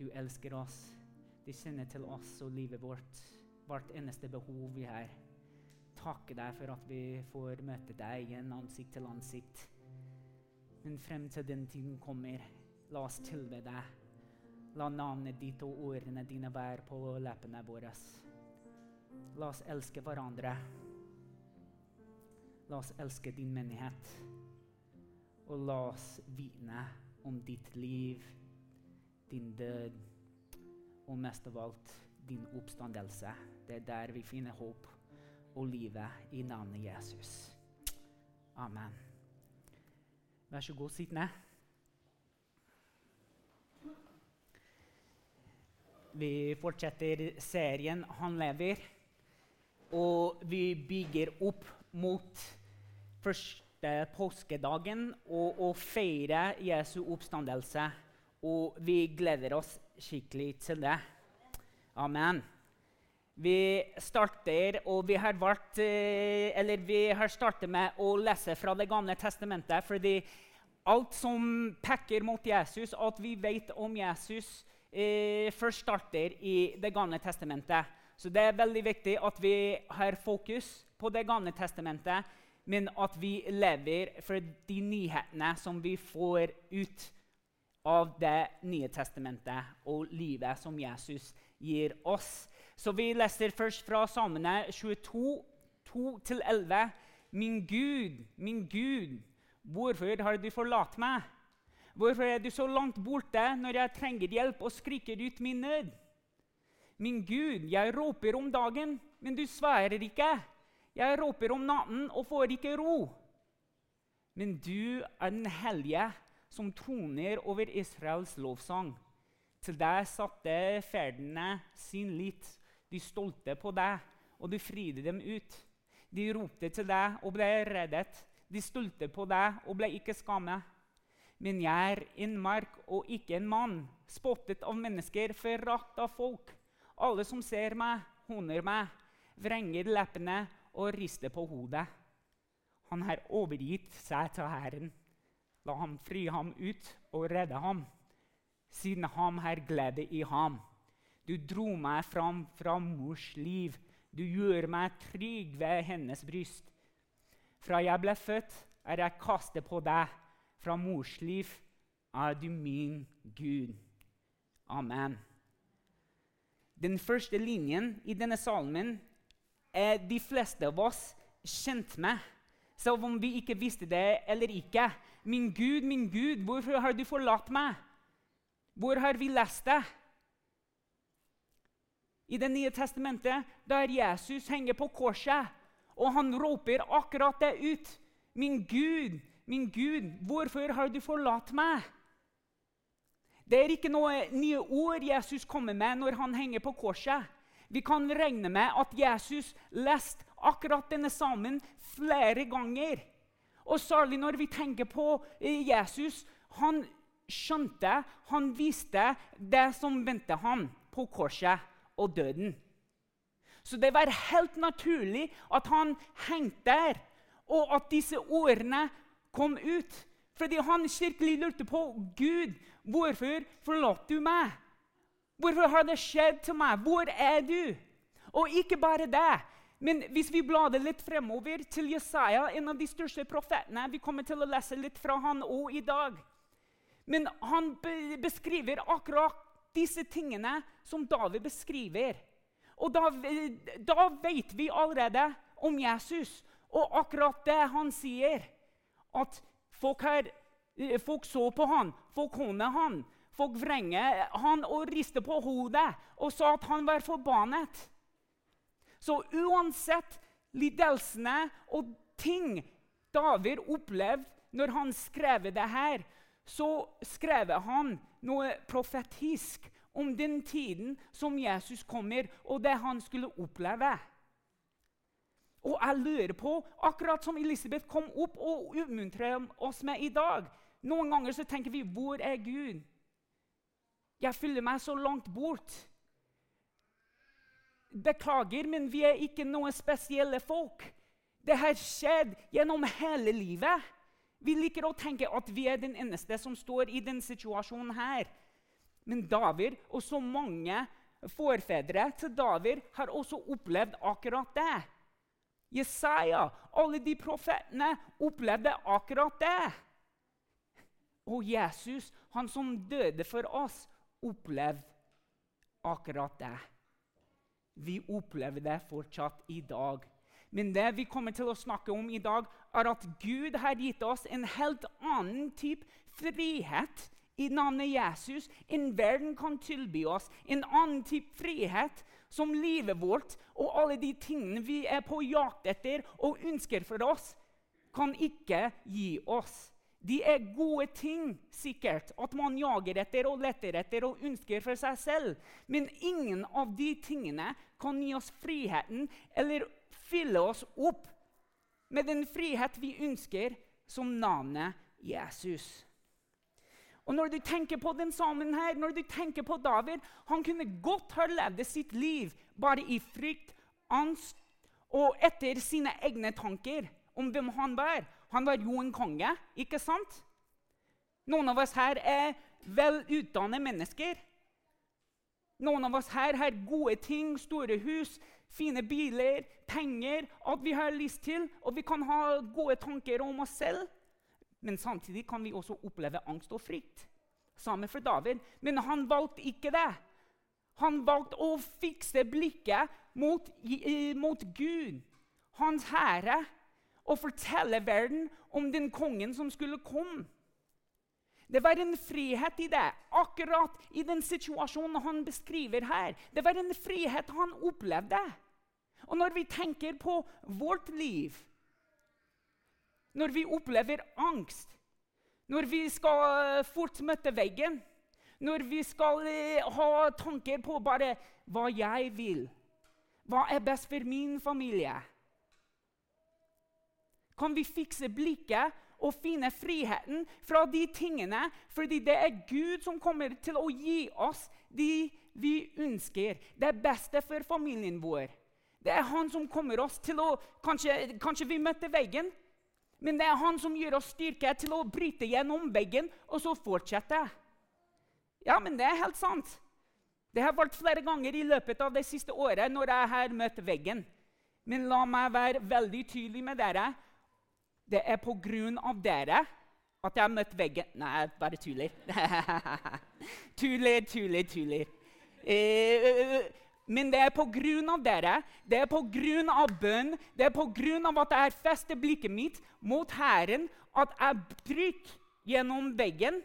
Du elsker oss. Du kjenner til oss og livet vårt. Hvert eneste behov vi har. Takke deg for at vi får møte deg igjen ansikt til ansikt. Men frem til den tiden kommer, la oss tilbe deg. La navnet ditt og ordene dine være på leppene våre. La oss elske hverandre. La oss elske din menighet. Og la oss vitne om ditt liv, din død og mest av alt din oppstandelse. Det er der vi finner håp og livet i navnet Jesus. Amen. Vær så god, sitt ned. Vi fortsetter serien 'Han lever', og vi bygger opp mot første påskedagen og å feire Jesu oppstandelse. Og vi gleder oss skikkelig til det. Amen. Vi starter, og vi har, vært, eh, vi har startet med å lese fra Det gamle testamentet. fordi alt som peker mot Jesus, at vi vet om Jesus, eh, først starter i Det gamle testamentet. Så det er veldig viktig at vi har fokus på Det gamle testamentet, men at vi lever for de nyhetene som vi får ut av Det nye testamentet og livet som Jesus gir oss. Så vi leser først fra Salmene 22, 2-11. Min Gud, min Gud, hvorfor har du forlatt meg? Hvorfor er du så langt borte når jeg trenger hjelp og skriker ut min nød? Min Gud, jeg råper om dagen, men du svarer ikke. Jeg råper om natten og får ikke ro. Men du er den hellige som troner over Israels lovsang. Til deg satte ferdene sin lit. De stolte på deg, og du fridde dem ut. De ropte til deg og ble reddet. De stolte på deg og ble ikke skammet. Men jeg er en mark og ikke en mann, spottet av mennesker, forakt av folk. Alle som ser meg, håner meg, vrenger leppene og rister på hodet. Han har overgitt seg til Herren. La ham fri ham ut og redde ham, siden ham har glede i ham. Du dro meg fram fra mors liv. Du gjør meg trygg ved hennes bryst. Fra jeg ble født, er jeg kastet på deg. Fra mors liv er du min Gud. Amen. Den første linjen i denne salmen er de fleste av oss kjent med, selv om vi ikke visste det eller ikke. Min Gud, min Gud, hvorfor har du forlatt meg? Hvor har vi lest det? I Det nye testamentet, der Jesus henger på korset, og han roper akkurat det ut. Min Gud, min Gud, hvorfor har du forlatt meg? Det er ikke noe nye ord Jesus kommer med når han henger på korset. Vi kan regne med at Jesus leste akkurat denne salmen flere ganger. Og særlig når vi tenker på Jesus. Han skjønte, han viste det som ventet ham på korset og døden. Så det var helt naturlig at han hengte der, og at disse ordene kom ut. Fordi han virkelig lurte på Gud, hvorfor forlot du meg. Hvorfor har det skjedd til meg? Hvor er du? Og ikke bare det. Men hvis vi blader litt fremover til Jesaja, en av de største profetene Vi kommer til å lese litt fra han òg i dag. Men han beskriver akkurat disse tingene som David beskriver. Og da, da vet vi allerede om Jesus og akkurat det han sier. At folk, her, folk så på han, folk håner han, folk vrenger han og rister på hodet og sa at han var forbannet. Så uansett lidelsene og ting David opplevde når han skrev det her, så skrev han noe profetisk om den tiden som Jesus kommer, og det han skulle oppleve. Og jeg lurer på, akkurat som Elisabeth kom opp og oppmuntrer oss med i dag Noen ganger så tenker vi 'Hvor er Gud?' Jeg føler meg så langt bort. Beklager, men vi er ikke noen spesielle folk. Det har skjedd gjennom hele livet. Vi liker å tenke at vi er den eneste som står i denne situasjonen her. Men David og så mange forfedre til David har også opplevd akkurat det. Jesaja, alle de profetene, opplevde akkurat det. Og Jesus, han som døde for oss, opplevde akkurat det. Vi opplever det fortsatt i dag. Men det vi kommer til å snakke om i dag, er at Gud har gitt oss en helt annen type frihet i navnet Jesus enn verden kan tilby oss. En annen type frihet som livet vårt og alle de tingene vi er på jakt etter og ønsker for oss, kan ikke gi oss. De er gode ting, sikkert, at man jager etter og leter etter og ønsker for seg selv. Men ingen av de tingene kan gi oss friheten eller fylle oss opp med den frihet vi ønsker, som navnet Jesus. Og Når du tenker på den sammen her, når du tenker på David Han kunne godt ha levd sitt liv bare i frykt, angst og etter sine egne tanker om hvem han var. Han var jo en konge, ikke sant? Noen av oss her er velutdannede mennesker. Noen av oss her har gode ting, store hus, fine biler, penger, alt vi har lyst til. Og vi kan ha gode tanker om oss selv. Men samtidig kan vi også oppleve angst og frykt. Samme for David. Men han valgte ikke det. Han valgte å fikse blikket mot, mot Gud, hans herre, og fortelle verden om den kongen som skulle komme. Det var en frihet i det, akkurat i den situasjonen han beskriver her. Det var en frihet han opplevde. Og når vi tenker på vårt liv når vi opplever angst, når vi skal fort møte veggen, når vi skal eh, ha tanker på bare hva jeg vil, hva er best for min familie Kan vi fikse blikket og finne friheten fra de tingene, fordi det er Gud som kommer til å gi oss de vi ønsker, det beste for familien vår. Det er han som kommer oss til å Kanskje, kanskje vi møter veggen, men det er han som gir oss styrke til å bryte gjennom veggen og så fortsette. Ja, men det er helt sant. Det har vært flere ganger i løpet av det siste året når jeg har møtt veggen. Men la meg være veldig tydelig med dere. Det er på grunn av dere at jeg har møtt veggen Nei, bare tuller. tuller, tuller, tuller. Eh, men det er på grunn av dere, det er på grunn av bønn, det er på grunn av at jeg fester blikket mitt mot Herren, at jeg bryter gjennom veggen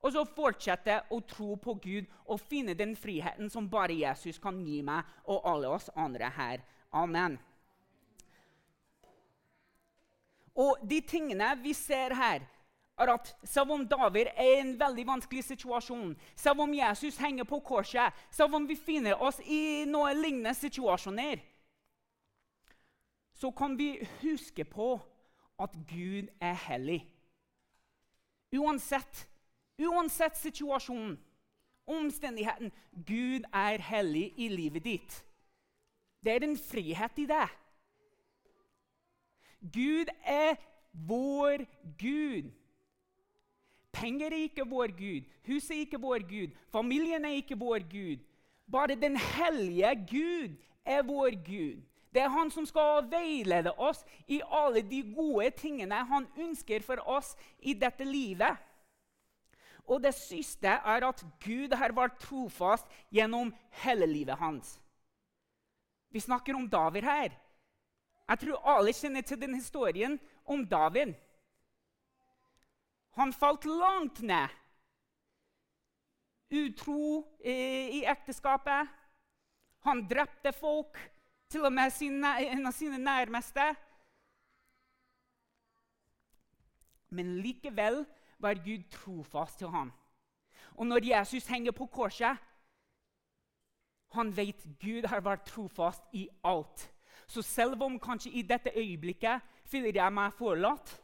og så fortsetter å tro på Gud og finne den friheten som bare Jesus kan gi meg og alle oss andre her. Amen. Og de tingene vi ser her, er at selv om David er i en veldig vanskelig situasjon, selv om Jesus henger på korset, selv om vi finner oss i noen lignende situasjoner, så kan vi huske på at Gud er hellig. Uansett, uansett situasjonen, omstendigheten Gud er hellig i livet ditt. Det er en frihet i det. Gud er vår Gud. Penger er ikke vår Gud, huset er ikke vår Gud, familien er ikke vår Gud. Bare den hellige Gud er vår Gud. Det er han som skal veilede oss i alle de gode tingene han ønsker for oss i dette livet. Og det siste er at Gud har vært trofast gjennom hele livet hans. Vi snakker om David her. Jeg tror alle kjenner til den historien om David. Han falt langt ned. Utro i ekteskapet. Han drepte folk, til og med en av sine nærmeste. Men likevel var Gud trofast til ham. Og når Jesus henger på korset Han vet Gud har vært trofast i alt. Så selv om kanskje i dette øyeblikket føler jeg meg forlatt,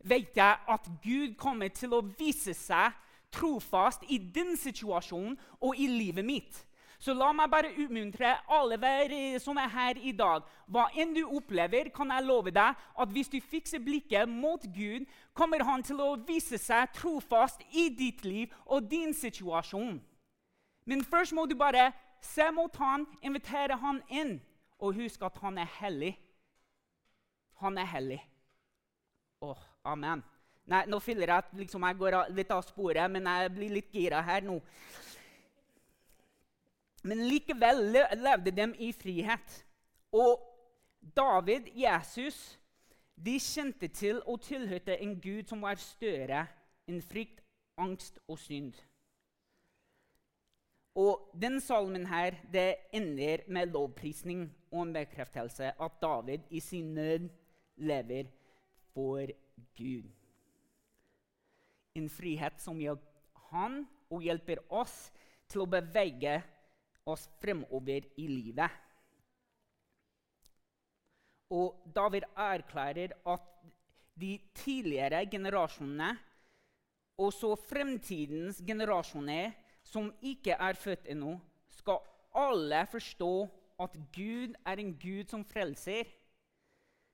vet jeg at Gud kommer til å vise seg trofast i din situasjon og i livet mitt. Så la meg bare utmuntre alle som er her i dag. Hva enn du opplever, kan jeg love deg at hvis du fikser blikket mot Gud, kommer han til å vise seg trofast i ditt liv og din situasjon. Men først må du bare se mot han, invitere han inn, og husk at han er hellig. Han er hellig. Åh, amen. Nei, nå føler jeg at liksom, jeg går litt av sporet, men jeg blir litt gira her nå. Men likevel levde de i frihet. Og David, Jesus, de kjente til og tilhørte en gud som var større enn frykt, angst og synd. Og den salmen her, det ender med lovprisning og en bekreftelse at David i sin nød lever for Gud. En frihet som hjelper han og hjelper oss til å bevege oss fremover i livet. Og David erklærer at de tidligere generasjonene, og så fremtidens generasjoner som ikke er født ennå, skal alle forstå at Gud er en Gud som frelser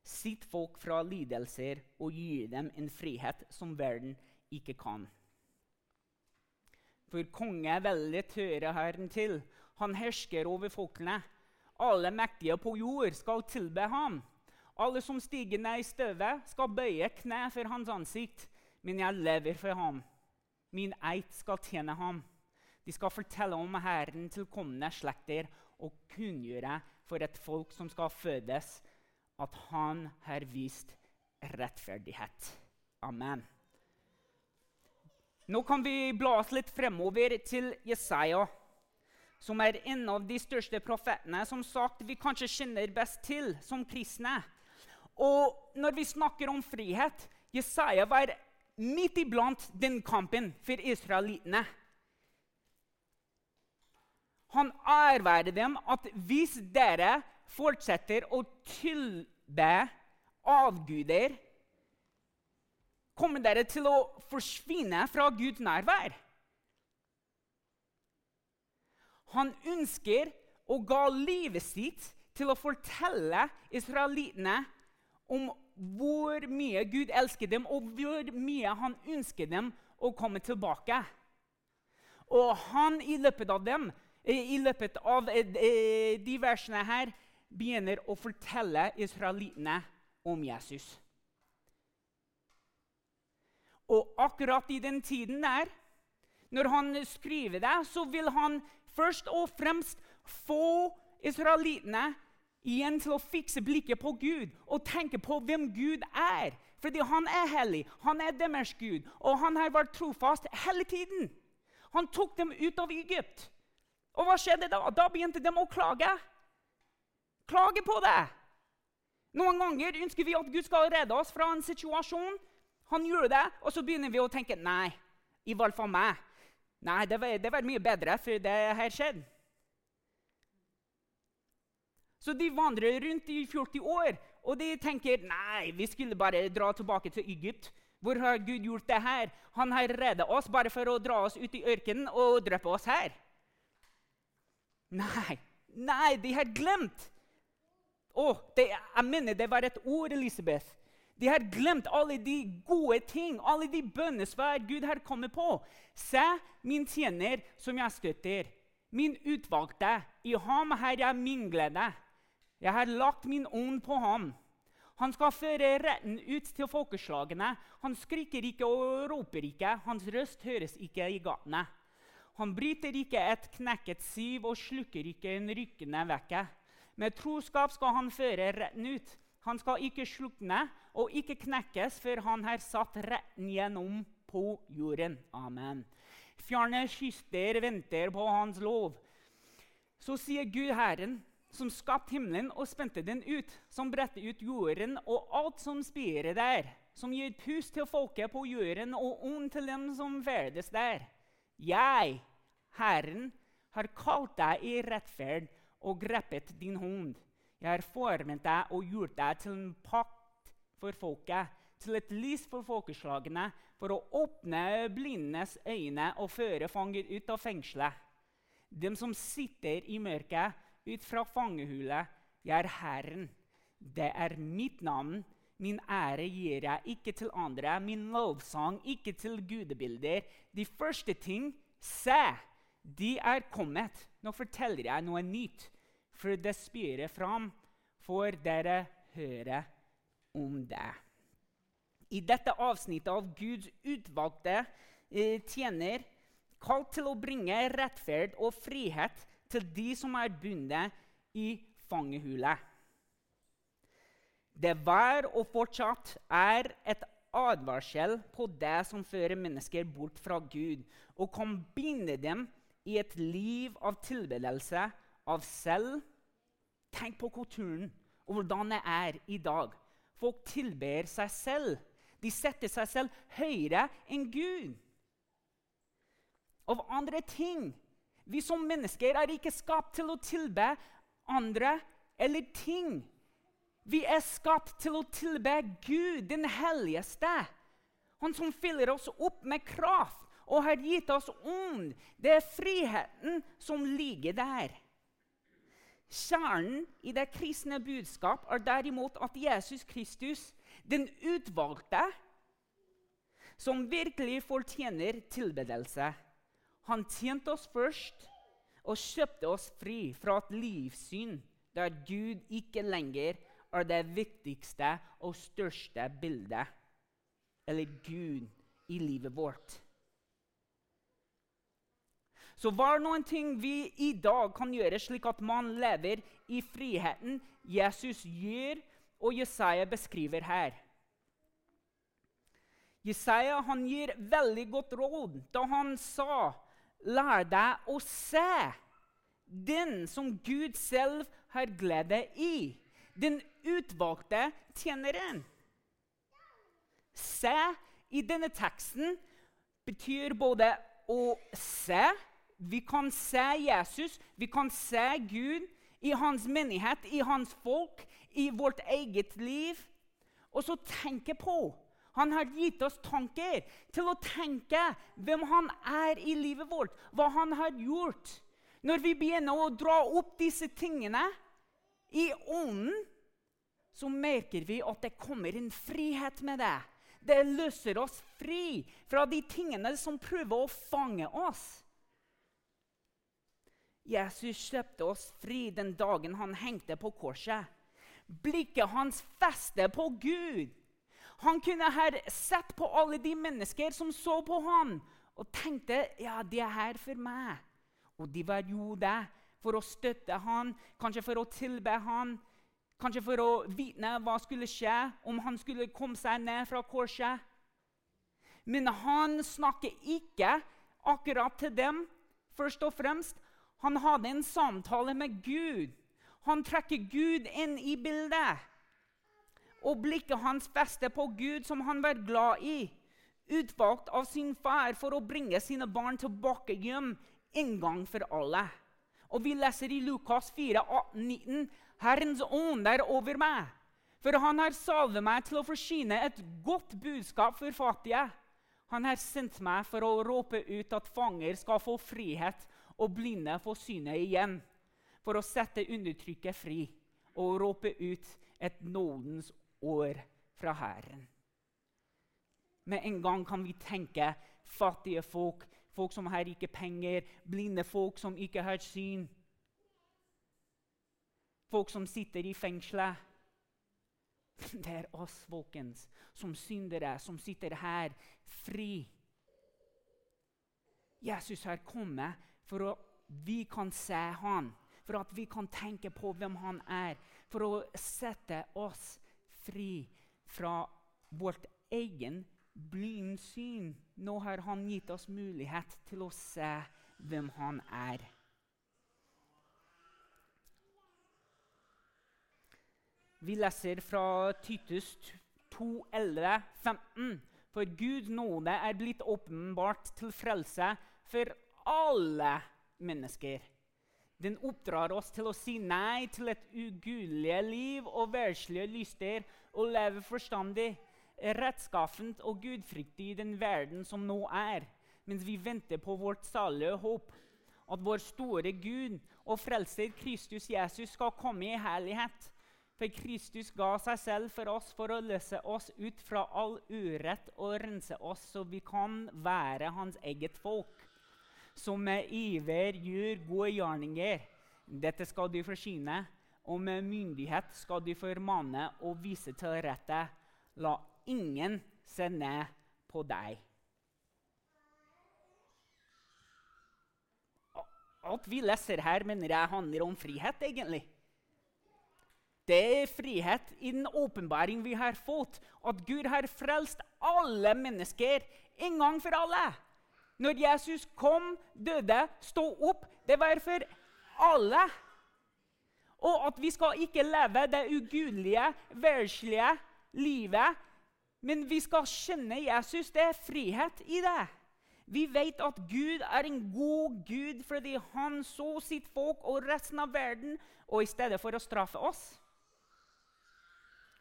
sitt folk fra lidelser og gir dem en frihet som verden ikke kan. For konge veldet hører Herren til. Han hersker over folkene. Alle mektige på jord skal tilbe ham. Alle som stiger ned i støvet, skal bøye kne for hans ansikt. Men jeg lever for ham. Min eit skal tjene ham. De skal fortelle om Herren til kommende slekter og kunngjøre for et folk som skal fødes, at han har vist rettferdighet. Amen. Nå kan vi bla oss litt fremover til Jesaja, som er en av de største profetene som sagt vi kanskje kjenner best til som kristne. Og når vi snakker om frihet Jesaja var midt iblant den kampen for israelittene. Han ærværer dem at hvis dere fortsetter å tilbe avguder kommer dere til å forsvinne fra Guds nærvær. Han ønsker å ga livet sitt til å fortelle israelittene om hvor mye Gud elsker dem, og hvor mye han ønsker dem å komme tilbake. Og han i løpet av dem, i løpet av eh, eh, de versene her begynner å fortelle israelittene om Jesus. Og akkurat i den tiden der, når han skriver det, så vil han først og fremst få israelittene igjen til å fikse blikket på Gud og tenke på hvem Gud er. Fordi han er hellig, han er deres Gud, og han har vært trofast hele tiden. Han tok dem ut av Egypt. Og hva skjedde da? Da begynte de å klage. Klage på det. Noen ganger ønsker vi at Gud skal redde oss fra en situasjon han gjorde det, og så begynner vi å tenke nei, i hvert fall meg. Nei, det var, det var mye bedre før det her skjedde. Så de vandrer rundt i 40 år, og de tenker nei, vi skulle bare dra tilbake til Egypt. Hvor har Gud gjort det her? Han har reddet oss bare for å dra oss ut i ørkenen og drepe oss her. Nei, nei, de har glemt. Å, det, jeg mener det var et ord, Elisabeth. De har glemt alle de gode ting, alle de bønnesvar Gud har kommet på. Se, min tjener som jeg støtter, min utvalgte. I ham har jeg min glede. Jeg har lagt min ånd på ham. Han skal føre retten ut til folkeslagene. Han skriker ikke og roper ikke. Hans røst høres ikke i gatene. Han bryter ikke et knekket siv og slukker ikke en rykkende vekke. Med troskap skal han føre retten ut. Han skal ikke slukne og ikke knekkes før han har satt retten gjennom på jorden. Amen. Fjerne kyster venter på hans lov. Så sier Gud Herren, som skapte himmelen og spente den ut, som bredte ut jorden og alt som spirer der, som gir pust til folket på jorden og ånd til dem som ferdes der. Jeg, Herren, har kalt deg i rettferd og grepet din hånd. Jeg har formet deg og gjort deg til en pakt for folket, til et lys for folkeslagene, for å åpne blindenes øyne og føre fanger ut av fengselet. dem som sitter i mørket, ut fra fangehulet. Jeg er Herren. Det er mitt navn. Min ære gir jeg ikke til andre, min lovsang ikke til gudebilder. De første ting, se, de er kommet. Nå forteller jeg noe nytt, for det spirer fram, for dere høre om det. I dette avsnittet av Guds utvalgte eh, tjener, kalt til å bringe rettferd og frihet til de som er bundet i fangehulet. Det var og fortsatt er et advarsel på det som fører mennesker bort fra Gud, og kan binde dem i et liv av tilbedelse av selv. Tenk på kulturen og hvordan det er i dag. Folk tilber seg selv. De setter seg selv høyere enn Gud. Av andre ting. Vi som mennesker er ikke skapt til å tilbe andre eller ting. Vi er skapt til å tilbe Gud, den helligste. Han som fyller oss opp med kraft og har gitt oss ånd. Det er friheten som ligger der. Kjernen i det kristne budskap er derimot at Jesus Kristus, den utvalgte, som virkelig fortjener tilbedelse Han tjente oss først og kjøpte oss fri fra et livssyn der Gud ikke lenger er det viktigste og største bildet, eller Gud, i livet vårt. Så hva er noen ting vi i dag kan gjøre slik at man lever i friheten Jesus gjør, og Jesaja beskriver her? Jesaja han gir veldig godt råd da han sa Lær deg å se den som Gud selv har glede i. Den utvalgte tjeneren. Se i denne teksten betyr både å se vi kan se Jesus, vi kan se Gud i hans menighet, i hans folk, i vårt eget liv. Og så tenke på Han har gitt oss tanker til å tenke hvem han er i livet vårt, hva han har gjort. Når vi begynner å dra opp disse tingene i ånden, så merker vi at det kommer en frihet med det. Det løser oss fri fra de tingene som prøver å fange oss. Jesus kjøpte oss fri den dagen han hengte på korset. Blikket hans festet på Gud. Han kunne ha sett på alle de mennesker som så på ham, og tenkte ja, de er her for meg. Og de var jo det for å støtte ham, kanskje for å tilbe ham, kanskje for å vite hva skulle skje om han skulle komme seg ned fra korset. Men han snakker ikke akkurat til dem, først og fremst. Han hadde en samtale med Gud. Han trekker Gud inn i bildet. Og blikket hans fester på Gud, som han var glad i. Utvalgt av sin far for å bringe sine barn tilbake hjem en gang for alle. Og Vi leser i Lukas 4, 18, 19, Herrens ånd er over meg, for han har salvet meg til å forsyne et godt budskap for fattige. Han har sendt meg for å råpe ut at fanger skal få frihet, og blinde får synet igjen, for å sette undertrykket fri og råpe ut et nådens år fra Herren. Med en gang kan vi tenke fattige folk, folk som har ikke penger, blinde folk som ikke har syn. Folk som sitter i fengselet. Det er oss, folkens, som syndere, som sitter her fri. Jesus har kommet for at vi kan se han, for at vi kan tenke på hvem han er. For å sette oss fri fra vårt egen blindsyn. Nå har han gitt oss mulighet til å se hvem han er. Vi leser fra Titus 2, 11, 15. For Guds nåde er blitt åpenbart til frelse for alle mennesker. Den oppdrar oss til å si nei til et ugudelig liv og verdslige lyster og leve forstandig, rettskaffent og gudfryktig i den verden som nå er, mens vi venter på vårt salige håp. at vår store Gud og frelser Kristus Jesus skal komme i herlighet. For Kristus ga seg selv for oss for å løse oss ut fra all urett og rense oss, så vi kan være hans eget folk, som med iver gjør gode gjerninger. Dette skal du forsyne, og med myndighet skal du formane og vise til rette. La ingen se ned på deg. Alt vi leser her, mener jeg handler om frihet, egentlig. Det er frihet i den åpenbaring vi har fått, at Gud har frelst alle mennesker en gang for alle. Når Jesus kom, døde, sto opp, det var for alle. Og at vi skal ikke leve det ugudelige, verdslige livet, men vi skal skjønne Jesus. Det er frihet i det. Vi vet at Gud er en god Gud fordi han så sitt folk og resten av verden, og i stedet for å straffe oss,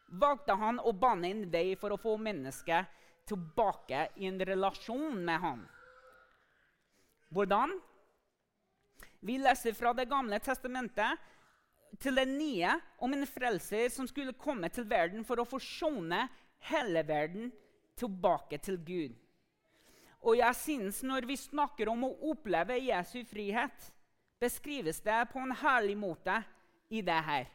valgte han å banne en vei for å få mennesket tilbake i en relasjon med ham. Hvordan? Vi leser fra Det gamle testamentet til det nye om en frelser som skulle komme til verden for å forsone hele verden tilbake til Gud. Og jeg synes Når vi snakker om å oppleve Jesu frihet, beskrives det på en herlig måte i det her.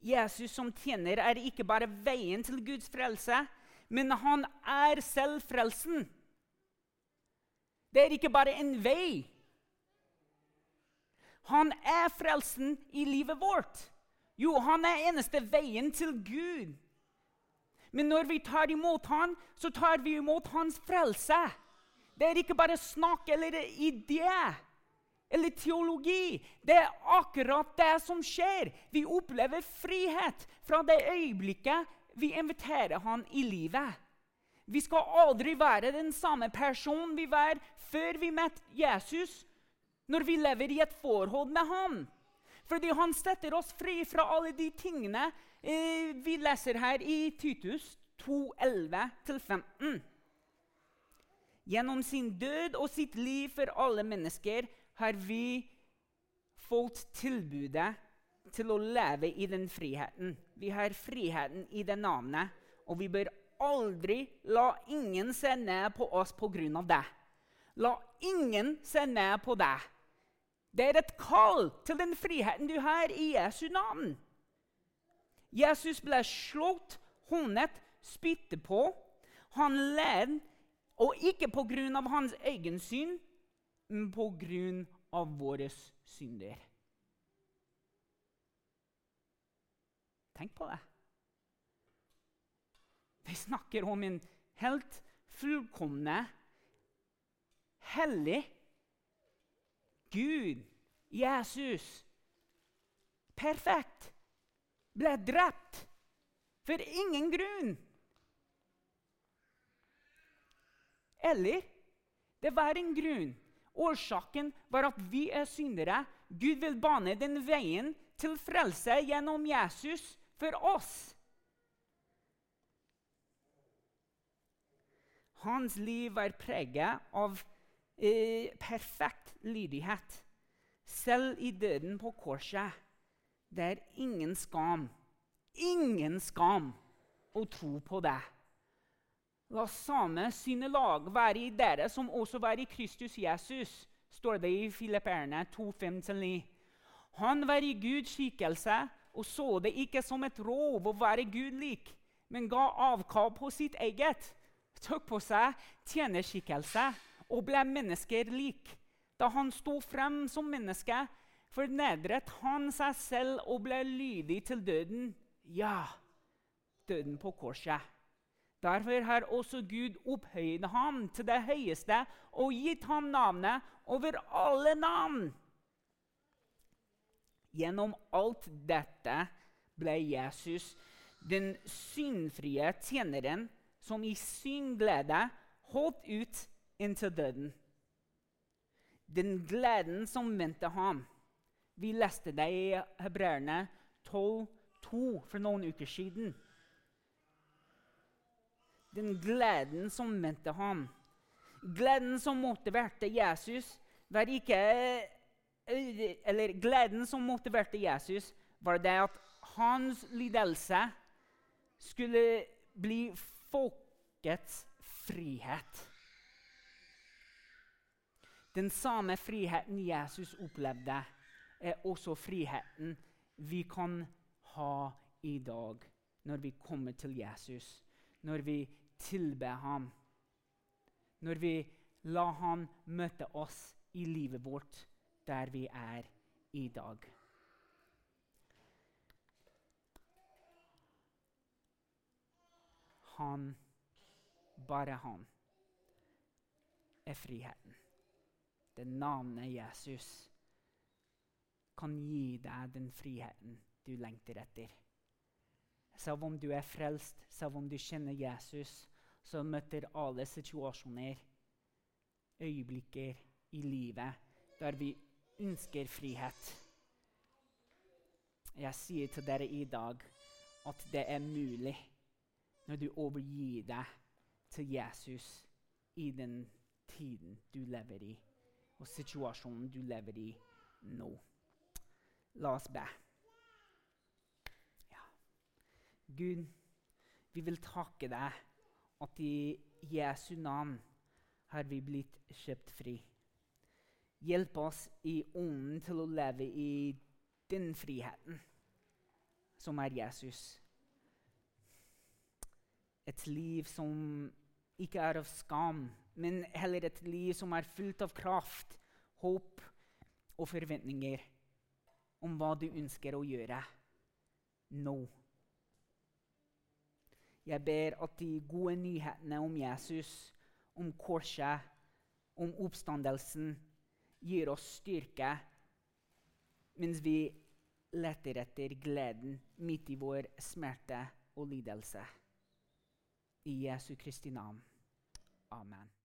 Jesus som tjener er ikke bare veien til Guds frelse, men han er selv frelsen. Det er ikke bare en vei. Han er frelsen i livet vårt. Jo, han er eneste veien til Gud. Men når vi tar imot han, så tar vi imot hans frelse. Det er ikke bare snakk eller idé eller teologi. Det er akkurat det som skjer. Vi opplever frihet fra det øyeblikket vi inviterer han i livet. Vi skal aldri være den samme personen vi var før vi møtte Jesus, når vi lever i et forhold med ham. Fordi han setter oss fri fra alle de tingene eh, vi leser her i Titus 2, 11-15. Gjennom sin død og sitt liv for alle mennesker har vi fått tilbudet til å leve i den friheten. Vi har friheten i det navnet, og vi bør aldri la ingen se ned på oss pga. det. La ingen se ned på deg. Det er et kall til den friheten du har i Jesu navn. Jesus ble slått, hånet, spyttet på. Han led, og ikke pga. hans egen syn, men pga. våre synder. Tenk på det. Vi snakker om en helt fullkomne, hellig Gud, Jesus, perfekt, ble drept for ingen grunn. Eller det var en grunn. Årsaken var at vi er syndere. Gud vil bane den veien til frelse gjennom Jesus for oss. Hans liv var preget av eh, perfekt lydighet. Selv i døden på korset. Det er ingen skam. Ingen skam å tro på det. La samme synelag være i dere som også var i Kristus Jesus, står det i Filipperne 2.5-9. Han var i Guds skikkelse og så det ikke som et rov å være Gud lik, men ga avkall på sitt eget, tok på seg tjenerskikkelse og ble mennesker lik. Da han sto frem som menneske, fornedret han seg selv og ble lydig til døden. Ja, døden på korset. Derfor har også Gud opphøyd ham til det høyeste og gitt ham navnet over alle navn. Gjennom alt dette ble Jesus den syndfrie tjeneren som i sin glede holdt ut inntil døden. Den gleden som vendte ham. Vi leste det i Hebreerne 12,2 for noen uker siden den gleden som ventet ham. Gleden som motiverte Jesus, var ikke Eller gleden som motiverte Jesus, var det at hans lidelse skulle bli folkets frihet. Den samme friheten Jesus opplevde, er også friheten vi kan ha i dag når vi kommer til Jesus, når vi tilber ham, når vi lar ham møte oss i livet vårt der vi er i dag. Han, bare han, er friheten. Det navnet Jesus kan gi deg den friheten du lengter etter. Selv om du er frelst, selv om du kjenner Jesus, så møter alle situasjoner, øyeblikker i livet der vi ønsker frihet. Jeg sier til dere i dag at det er mulig når du overgir deg til Jesus i den tiden du lever i, og situasjonen du lever i nå. La oss be. Ja. Gud, vi vil takke deg at i Jesu navn har vi blitt kjøpt fri. Hjelp oss i ånden til å leve i den friheten som er Jesus. Et liv som ikke er av skam, men heller et liv som er fullt av kraft, håp og forventninger om hva du ønsker å gjøre nå. Jeg ber at de gode nyhetene om Jesus, om korset, om oppstandelsen, gir oss styrke mens vi leter etter gleden midt i vår smerte og lidelse. I Jesu Kristi navn. Amen.